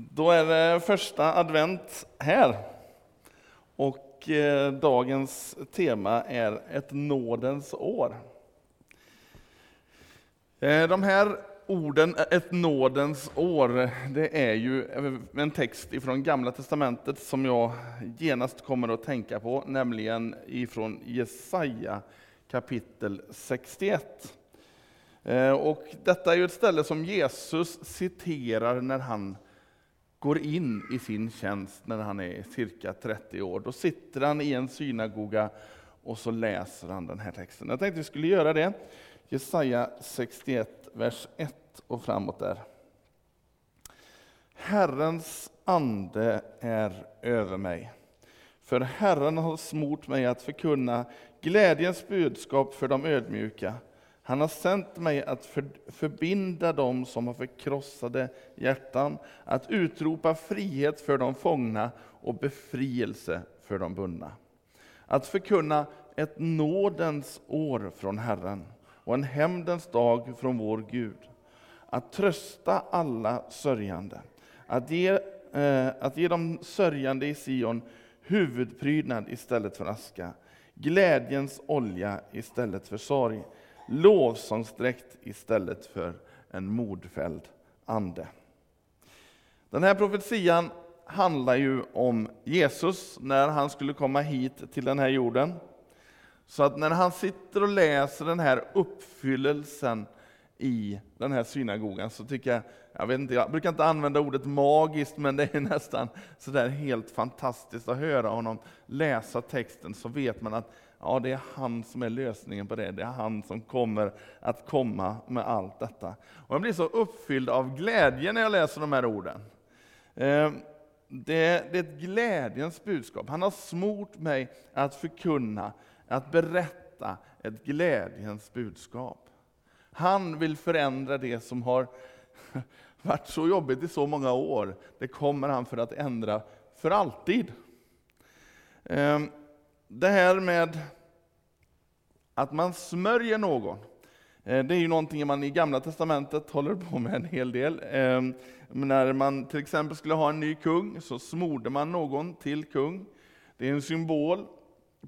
Då är det första advent här. Och eh, dagens tema är ett nådens år. Eh, de här orden, eh, ett nådens år, det är ju eh, en text ifrån Gamla Testamentet som jag genast kommer att tänka på, nämligen ifrån Jesaja kapitel 61. Eh, och detta är ju ett ställe som Jesus citerar när han går in i sin tjänst när han är cirka 30 år. Då sitter han i en synagoga och så läser han den här texten. Jag tänkte vi skulle göra det. Jesaja 61, vers 1 och framåt där. Herrens ande är över mig. För Herren har smort mig att förkunna glädjens budskap för de ödmjuka han har sänt mig att för, förbinda dem som har förkrossade hjärtan, att utropa frihet för de fångna och befrielse för de bundna. Att förkunna ett nådens år från Herren och en hämndens dag från vår Gud. Att trösta alla sörjande, att ge, eh, att ge de sörjande i Sion huvudprydnad istället för aska, glädjens olja istället för sorg, lovsångsdräkt istället för en modfälld ande. Den här profetian handlar ju om Jesus när han skulle komma hit till den här jorden. Så att när han sitter och läser den här uppfyllelsen i den här synagogan så tycker jag, jag, vet inte, jag brukar inte använda ordet magiskt, men det är nästan sådär helt fantastiskt att höra honom läsa texten, så vet man att ja, det är han som är lösningen på det. Det är han som kommer att komma med allt detta. Och jag blir så uppfylld av glädje när jag läser de här orden. Ehm, det, det är ett glädjens budskap. Han har smort mig att förkunna, att berätta ett glädjens budskap. Han vill förändra det som har varit så jobbigt i så många år. Det kommer han för att ändra för alltid. Ehm, det här med att man smörjer någon, eh, det är ju någonting man i Gamla Testamentet håller på med en hel del. Ehm, när man till exempel skulle ha en ny kung så smorde man någon till kung. Det är en symbol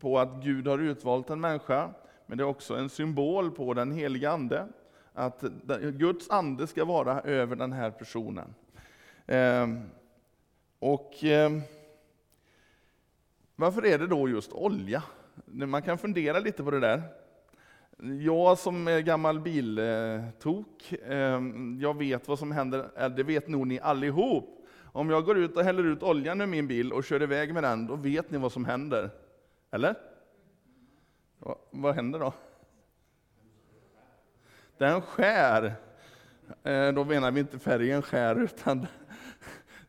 på att Gud har utvalt en människa, men det är också en symbol på den heliga Ande. Att Guds ande ska vara över den här personen. Ehm, och ehm, varför är det då just olja? Man kan fundera lite på det där. Jag som är gammal biltok, ehm, jag vet vad som händer, eh, det vet nog ni allihop. Om jag går ut och häller ut oljan ur min bil och kör iväg med den, då vet ni vad som händer. Eller? Vad händer då? Den skär. Eh, då menar vi inte färgen skär, utan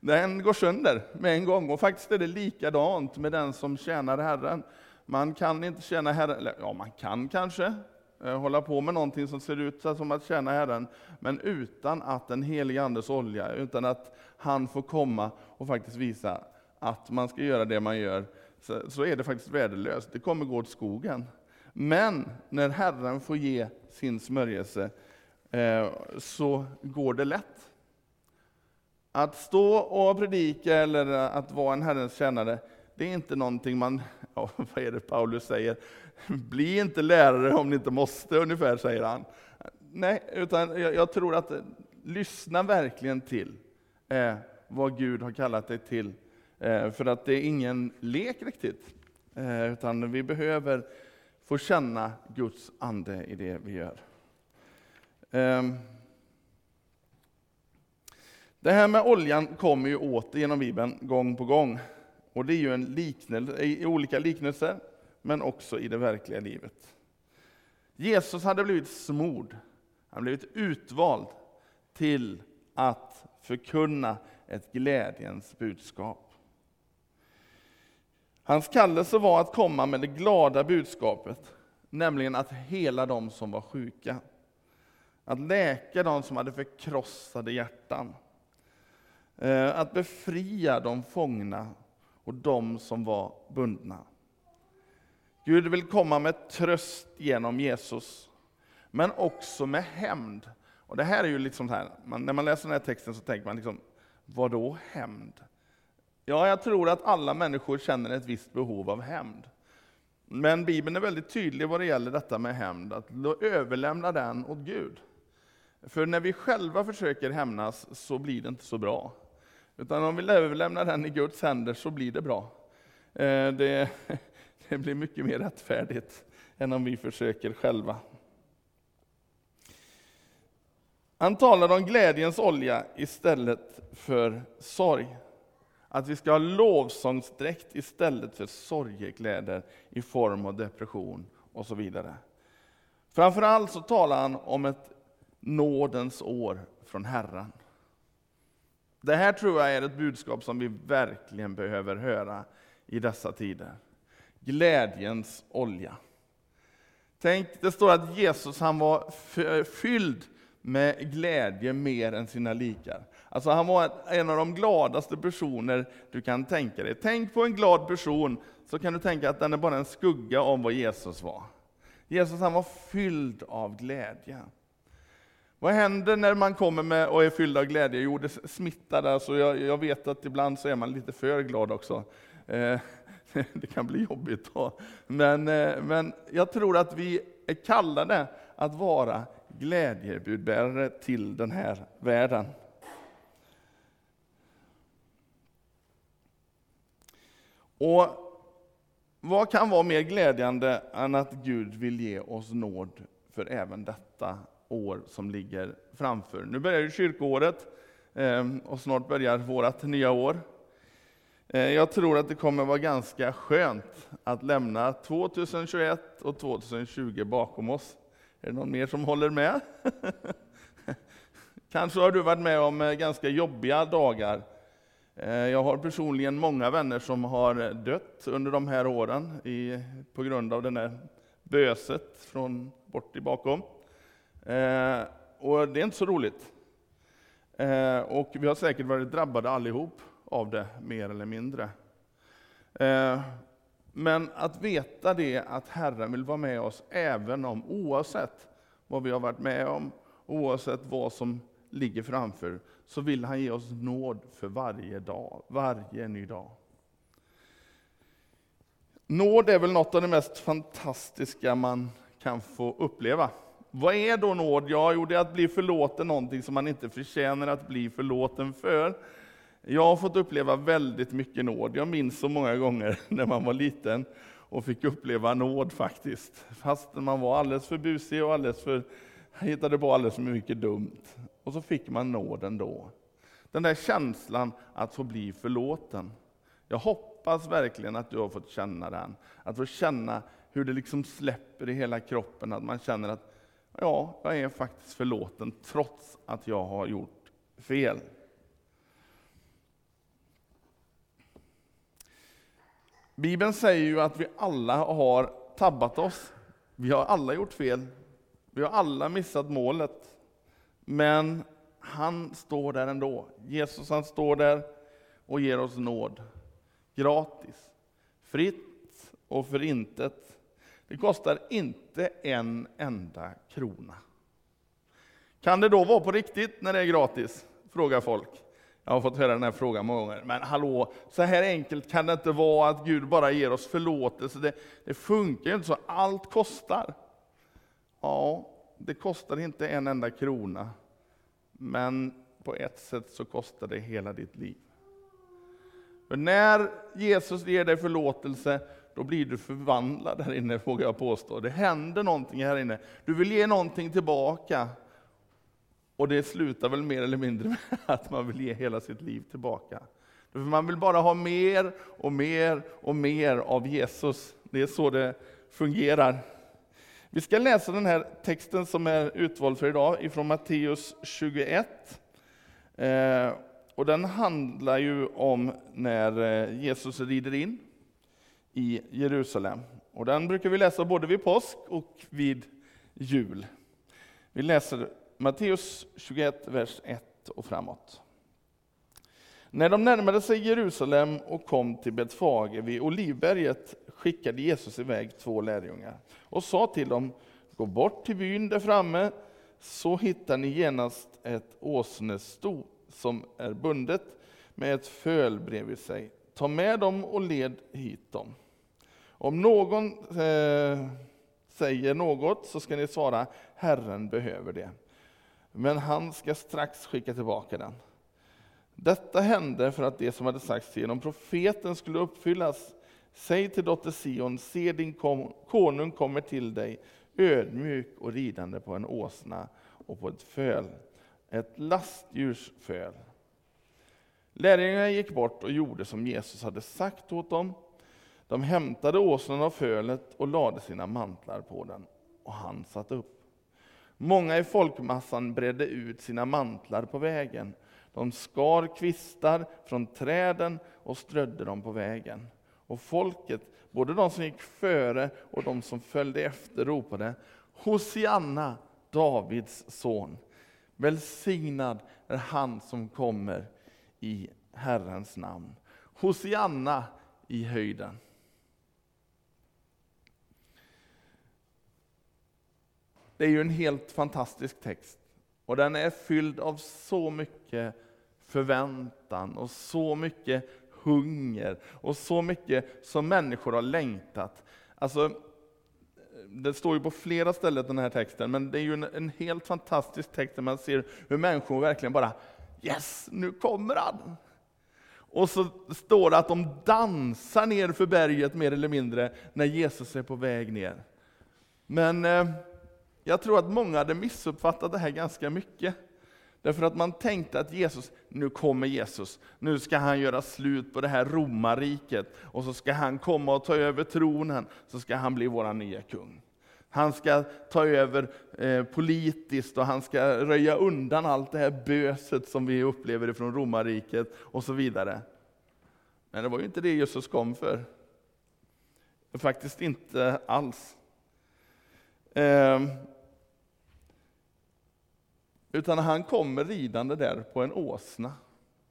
den går sönder med en gång. Och faktiskt är det likadant med den som tjänar Herren. Man kan inte tjäna Herren, eller ja, man kan kanske eh, hålla på med någonting som ser ut som att tjäna Herren, men utan att den helige Andes olja, utan att han får komma och faktiskt visa att man ska göra det man gör, så, så är det faktiskt värdelöst. Det kommer gå åt skogen. Men när Herren får ge sin smörjelse, eh, så går det lätt. Att stå och predika eller att vara en Herrens tjänare, det är inte någonting man, ja, vad är det Paulus säger? Bli inte lärare om ni inte måste, ungefär säger han. Nej, utan jag, jag tror att lyssna verkligen till eh, vad Gud har kallat dig till. Eh, för att det är ingen lek riktigt. Eh, utan vi behöver få känna Guds ande i det vi gör. Ehm, det här med oljan kommer ju åter genom Bibeln gång på gång. Och det är ju en liknelse, i olika liknelser, men också i det verkliga livet. Jesus hade blivit smord, han blivit utvald till att förkunna ett glädjens budskap. Hans kallelse var att komma med det glada budskapet, nämligen att hela de som var sjuka. Att läka de som hade förkrossade hjärtan. Eh, att befria de fångna och de som var bundna. Gud vill komma med tröst genom Jesus, men också med hämnd. Och det här är ju liksom här, man, när man läser den här texten så tänker man liksom, Vad då hämnd? Ja, jag tror att alla människor känner ett visst behov av hämnd. Men Bibeln är väldigt tydlig vad det gäller detta med hämnd, att överlämna den åt Gud. För när vi själva försöker hämnas så blir det inte så bra. Utan om vi överlämnar den i Guds händer så blir det bra. Eh, det, det blir mycket mer rättfärdigt än om vi försöker själva. Han talar om glädjens olja istället för sorg. Att vi ska ha lovsångsdräkt istället för sorgekläder i form av depression och så vidare. Framförallt så talar han om ett nådens år från Herren. Det här tror jag är ett budskap som vi verkligen behöver höra i dessa tider. Glädjens olja. Tänk, det står att Jesus han var fylld med glädje mer än sina likar. Alltså han var en av de gladaste personer du kan tänka dig. Tänk på en glad person, så kan du tänka att den är bara en skugga om vad Jesus var. Jesus han var fylld av glädje. Vad händer när man kommer med och är fylld av glädje? Jo, det smittar. Alltså jag, jag vet att ibland så är man lite för glad också. Eh, det kan bli jobbigt då. Men, eh, men jag tror att vi är kallade att vara glädjebudbärare till den här världen. Och vad kan vara mer glädjande än att Gud vill ge oss nåd för även detta år som ligger framför. Nu börjar ju kyrkoåret ehm, och snart börjar vårt nya år. Eh, jag tror att det kommer vara ganska skönt att lämna 2021 och 2020 bakom oss. Är det någon mer som håller med? Kanske har du varit med om eh, ganska jobbiga dagar. Eh, jag har personligen många vänner som har dött under de här åren i, på grund av det här böset från bort i bakom. Eh, och det är inte så roligt. Eh, och vi har säkert varit drabbade allihop av det, mer eller mindre. Eh, men att veta det, att Herren vill vara med oss även om, oavsett vad vi har varit med om, oavsett vad som ligger framför, så vill han ge oss nåd för varje dag, varje ny dag. Nåd är väl något av det mest fantastiska man kan få uppleva. Vad är då nåd? Ja, jo, det är att bli förlåten någonting som man inte förtjänar att bli förlåten för. Jag har fått uppleva väldigt mycket nåd. Jag minns så många gånger när man var liten och fick uppleva nåd faktiskt. Fast man var alldeles för busig och alldeles för, hittade på alldeles för mycket dumt. Och så fick man nåd ändå. Den där känslan att få bli förlåten. Jag hoppas verkligen att du har fått känna den. Att få känna hur det liksom släpper i hela kroppen, att man känner att ja, jag är faktiskt förlåten trots att jag har gjort fel. Bibeln säger ju att vi alla har tabbat oss. Vi har alla gjort fel. Vi har alla missat målet. Men han står där ändå. Jesus han står där och ger oss nåd. Gratis, fritt och för intet. Det kostar inte en enda krona. Kan det då vara på riktigt när det är gratis? Frågar folk. Jag har fått höra den här frågan många gånger. Men hallå, så här enkelt kan det inte vara att Gud bara ger oss förlåtelse. Det, det funkar ju inte så. Allt kostar. Ja, det kostar inte en enda krona. Men på ett sätt så kostar det hela ditt liv. För när Jesus ger dig förlåtelse, då blir du förvandlad här inne, vågar jag påstå. Det händer någonting här inne. Du vill ge någonting tillbaka. Och det slutar väl mer eller mindre med att man vill ge hela sitt liv tillbaka. För man vill bara ha mer och mer och mer av Jesus. Det är så det fungerar. Vi ska läsa den här texten som är utvald för idag, ifrån Matteus 21. Eh, och den handlar ju om när eh, Jesus rider in i Jerusalem. Och den brukar vi läsa både vid påsk och vid jul. Vi läser Matteus 21, vers 1 och framåt. När de närmade sig Jerusalem och kom till Betfage vid Olivberget skickade Jesus iväg två lärjungar och sa till dem, gå bort till byn där framme, så hittar ni genast ett åsnesto som är bundet med ett föl bredvid sig. Ta med dem och led hit dem. Om någon eh, säger något så ska ni svara, Herren behöver det. Men han ska strax skicka tillbaka den. Detta hände för att det som hade sagts genom profeten skulle uppfyllas. Säg till dotter Sion, se din konung kommer till dig, ödmjuk och ridande på en åsna och på ett föl, ett lastdjurs föl. Lärjungarna gick bort och gjorde som Jesus hade sagt åt dem. De hämtade åsnan av fölet och lade sina mantlar på den, och han satt upp. Många i folkmassan bredde ut sina mantlar på vägen. De skar kvistar från träden och strödde dem på vägen. Och folket, både de som gick före och de som följde efter, ropade Hosianna, Davids son. Välsignad är han som kommer i Herrens namn. Hosianna i höjden. Det är ju en helt fantastisk text. Och den är fylld av så mycket förväntan och så mycket hunger och så mycket som människor har längtat. Alltså, det står ju på flera ställen den här texten, men det är ju en, en helt fantastisk text där man ser hur människor verkligen bara Yes, nu kommer han! Och så står det att de dansar ner för berget mer eller mindre när Jesus är på väg ner. Men eh, jag tror att många hade missuppfattat det här ganska mycket. Därför att man tänkte att Jesus, nu kommer Jesus, nu ska han göra slut på det här romarriket, och så ska han komma och ta över tronen, så ska han bli vår nya kung. Han ska ta över eh, politiskt och han ska röja undan allt det här böset som vi upplever från romarriket och så vidare. Men det var ju inte det Jesus kom för. Faktiskt inte alls. Eh, utan han kommer ridande där på en åsna.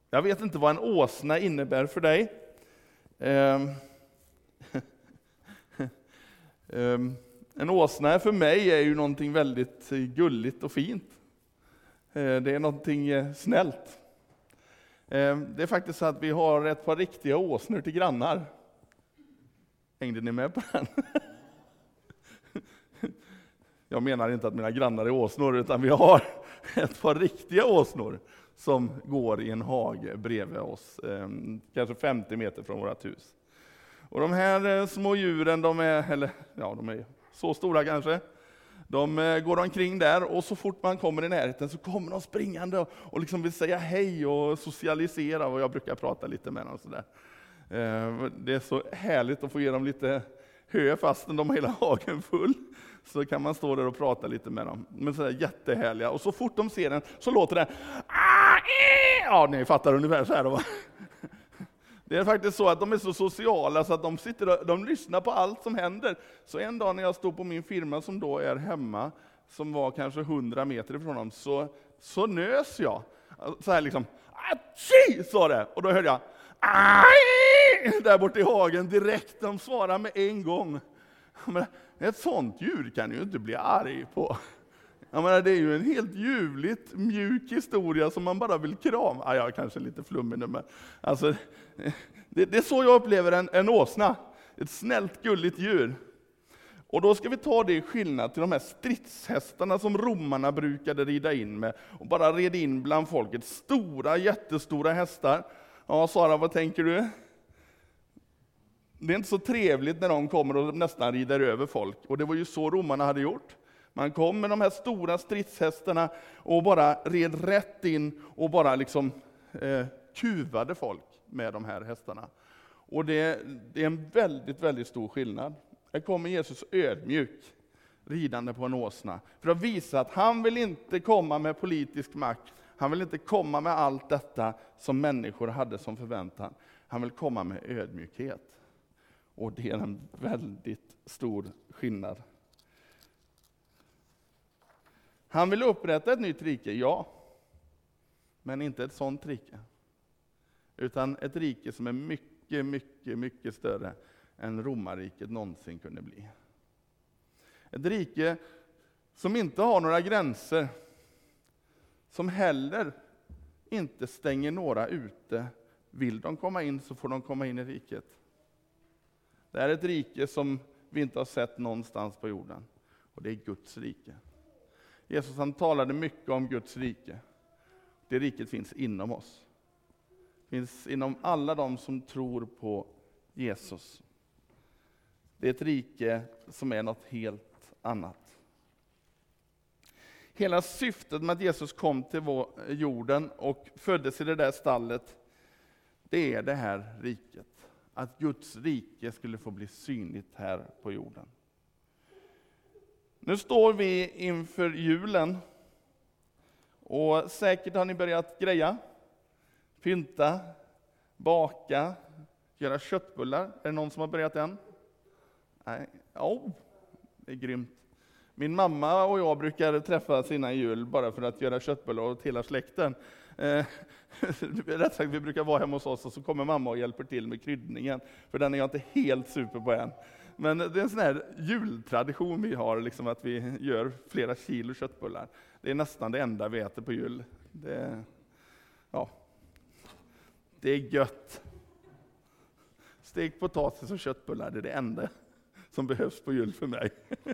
Jag vet inte vad en åsna innebär för dig. Um, en åsna för mig är ju någonting väldigt eh, gulligt och fint. Eh, det är någonting eh, snällt. Det är faktiskt så att vi har ett par riktiga åsnor till grannar. Hängde ni med på den? Jag menar inte att mina grannar är åsnor, utan vi har ett par riktiga åsnor som går i en hage bredvid oss, kanske 50 meter från vårt hus. Och de här små djuren, de är, eller, ja, de är så stora kanske, de eh, går omkring där och så fort man kommer i närheten så kommer de springande och liksom vill säga hej och socialisera och jag brukar prata lite med dem. Sådär. Eh, det är så härligt att få ge dem lite hö fastän de har hela hagen full så kan man stå där och prata lite med dem. Men sådär jättehärliga. Och så fort de ser den så låter det ah, eh! Ja, ni fattar ungefär så här. Då. Det är faktiskt så att de är så sociala så att de, sitter och, de lyssnar på allt som händer. Så en dag när jag stod på min firma som då är hemma, som var kanske 100 meter ifrån dem, så, så nös jag. Så här liksom, Atchi! sa det. Och då hörde jag, Aj! där borta i hagen direkt. De svarade med en gång. Ett sånt djur kan ju inte bli arg på. Jag menar, det är ju en helt ljuvligt mjuk historia som man bara vill krama. Ah, jag är kanske lite flummig nu, men alltså, det, det, är så jag upplever en, en åsna. Ett snällt, gulligt djur. Och då ska vi ta det i skillnad till de här stridshästarna som romarna brukade rida in med, och bara red in bland folket. Stora, jättestora hästar. Ja, Sara, vad tänker du? Det är inte så trevligt när de kommer och nästan rider över folk. Och det var ju så romarna hade gjort. Man kom med de här stora stridshästarna och bara red rätt in och bara liksom eh, kuvade folk med de här hästarna. Och det, det är en väldigt, väldigt stor skillnad. Här kommer Jesus ödmjuk, ridande på en åsna, för att visa att han vill inte komma med politisk makt, han vill inte komma med allt detta som människor hade som förväntan. Han vill komma med ödmjukhet. Och det är en väldigt stor skillnad. Han vill upprätta ett nytt rike, ja. Men inte ett sånt rike. Utan ett rike som är mycket, mycket, mycket större än romarriket någonsin kunde bli. Ett rike som inte har några gränser, som heller inte stänger några ute vill de komma in så får de komma in i riket. Det är ett rike som vi inte har sett någonstans på jorden. Och det är Guds rike. Jesus han talade mycket om Guds rike. Det riket finns inom oss. Det finns inom alla de som tror på Jesus. Det är ett rike som är något helt annat. Hela syftet med att Jesus kom till jorden och föddes i det där stallet, det är det här riket. Att Guds rike skulle få bli synligt här på jorden. Nu står vi inför julen. Och säkert har ni börjat greja, pynta, baka, göra köttbullar. Är det någon som har börjat än? Nej, oh, det är grymt. Min mamma och jag brukar träffas innan jul bara för att göra köttbullar åt hela släkten. Eh, rätt sagt, vi brukar vara hemma hos oss och så kommer mamma och hjälper till med kryddningen, för den är jag inte helt super på än. Men det är en sån här jultradition vi har, liksom att vi gör flera kilo köttbullar. Det är nästan det enda vi äter på jul. Det, ja, det är gött. Stekt potatis och köttbullar, det är det enda som behövs på jul för mig.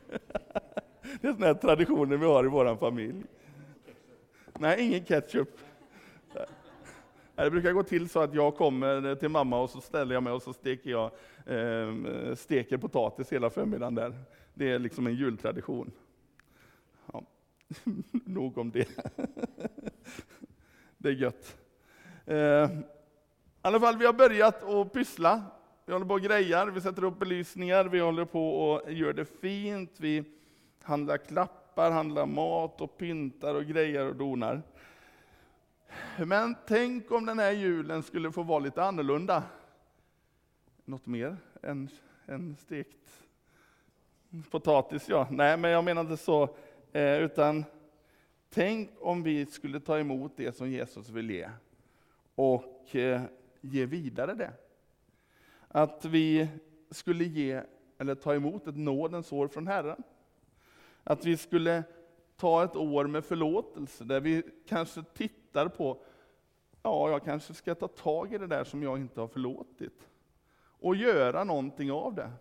Det är såna här traditioner vi har i vår familj. Nej, ingen ketchup. Det brukar gå till så att jag kommer till mamma och så ställer jag mig och så steker jag eh, steker potatis hela förmiddagen där. Det är liksom en jultradition. Ja. Nog om det. det är gött. Eh, I alla fall, vi har börjat att pyssla. Vi håller på och grejar, vi sätter upp belysningar, vi håller på och gör det fint. Vi handlar klappar, handlar mat och pyntar och grejer och donar. Men tänk om den här julen skulle få vara lite annorlunda. Något mer än, än stekt potatis, ja. Nej, men jag menar inte så. Eh, utan tänk om vi skulle ta emot det som Jesus vill ge och eh, ge vidare det. Att vi skulle ge, eller ta emot ett nådens år från Herren. Att vi skulle ta ett år med förlåtelse, där vi kanske tittar på, ja, jag kanske ska ta tag i det där som jag inte har förlåtit. Och göra någonting av det.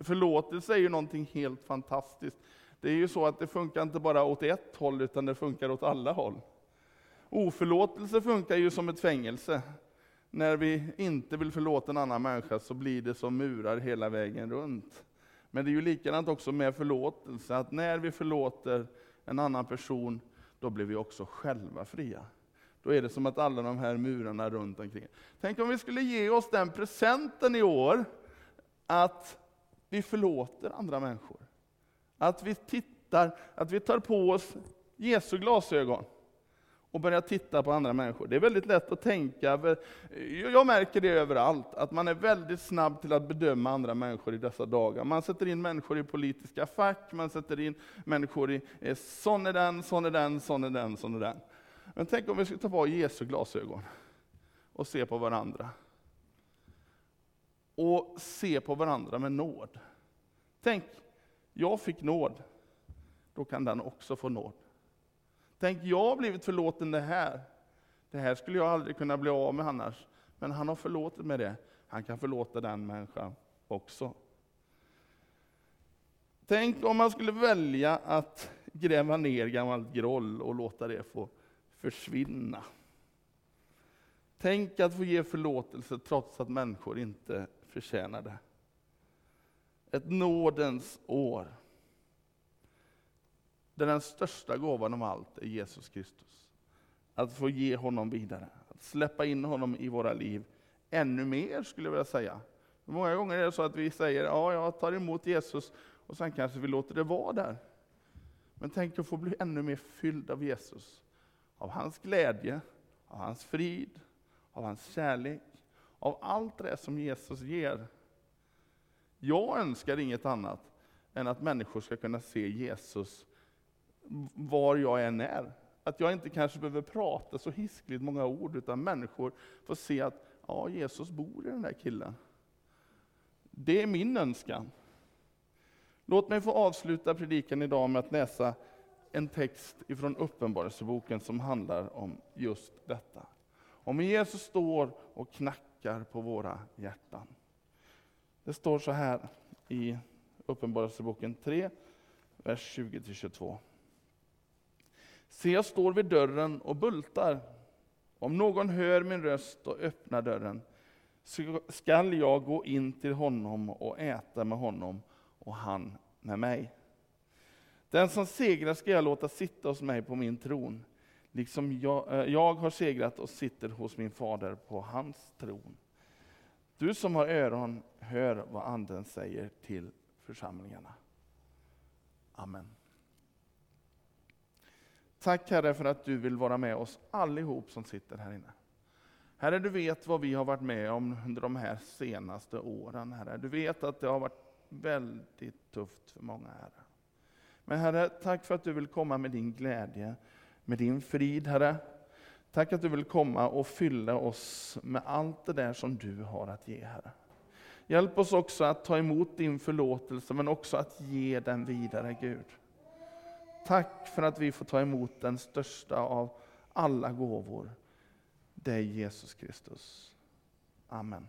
Förlåtelse är ju någonting helt fantastiskt. Det är ju så att det funkar inte bara åt ett håll, utan det funkar åt alla håll. Oförlåtelse funkar ju som ett fängelse. När vi inte vill förlåta en annan människa så blir det som murar hela vägen runt. Men det är ju likadant också med förlåtelse, att när vi förlåter en annan person, då blir vi också själva fria. Då är det som att alla de här murarna runt omkring. Tänk om vi skulle ge oss den presenten i år, att vi förlåter andra människor. Att vi tittar, att vi tar på oss Jesu glasögon och börjar titta på andra människor. Det är väldigt lätt att tänka, jag märker det överallt, att man är väldigt snabb till att bedöma andra människor i dessa dagar. Man sätter in människor i politiska fack, man sätter in människor i eh, sån är den, sån är den, sån är den, sån är den. Men tänk om vi skulle ta på Jesu glasögon och se på varandra. Och se på varandra med nåd. Tänk, jag fick nåd, då kan den också få nåd. Tänk, jag har blivit förlåten det här. Det här skulle jag aldrig kunna bli av med annars. Men han har förlåtit mig det. Han kan förlåta den människan också. Tänk om man skulle välja att gräva ner gammalt groll och låta det få försvinna. Tänk att få ge förlåtelse trots att människor inte förtjänar det. Ett nådens år där den största gåvan av allt är Jesus Kristus. Att få ge honom vidare, att släppa in honom i våra liv ännu mer skulle jag vilja säga. Många gånger är det så att vi säger, ja jag tar emot Jesus, och sen kanske vi låter det vara där. Men tänk att få bli ännu mer fylld av Jesus. Av hans glädje, av hans frid, av hans kärlek, av allt det som Jesus ger. Jag önskar inget annat än att människor ska kunna se Jesus var jag än är. Att jag inte kanske behöver prata så hiskligt många ord, utan människor får se att ja, Jesus bor i den där killen. Det är min önskan. Låt mig få avsluta predikan idag med att läsa en text ifrån Uppenbarelseboken som handlar om just detta. Om Jesus står och knackar på våra hjärtan. Det står så här i Uppenbarelseboken 3, vers 20-22. Se, jag står vid dörren och bultar. Om någon hör min röst och öppnar dörren skall jag gå in till honom och äta med honom och han med mig. Den som segrar ska jag låta sitta hos mig på min tron, liksom jag, eh, jag har segrat och sitter hos min fader på hans tron. Du som har öron, hör vad Anden säger till församlingarna. Amen. Tack Herre för att du vill vara med oss allihop som sitter här inne. Herre, du vet vad vi har varit med om under de här senaste åren. Herre. Du vet att det har varit väldigt tufft för många. Herre. Men Herre, tack för att du vill komma med din glädje, med din frid, Herre. Tack att du vill komma och fylla oss med allt det där som du har att ge, Herre. Hjälp oss också att ta emot din förlåtelse, men också att ge den vidare, Gud. Tack för att vi får ta emot den största av alla gåvor, dig Jesus Kristus. Amen.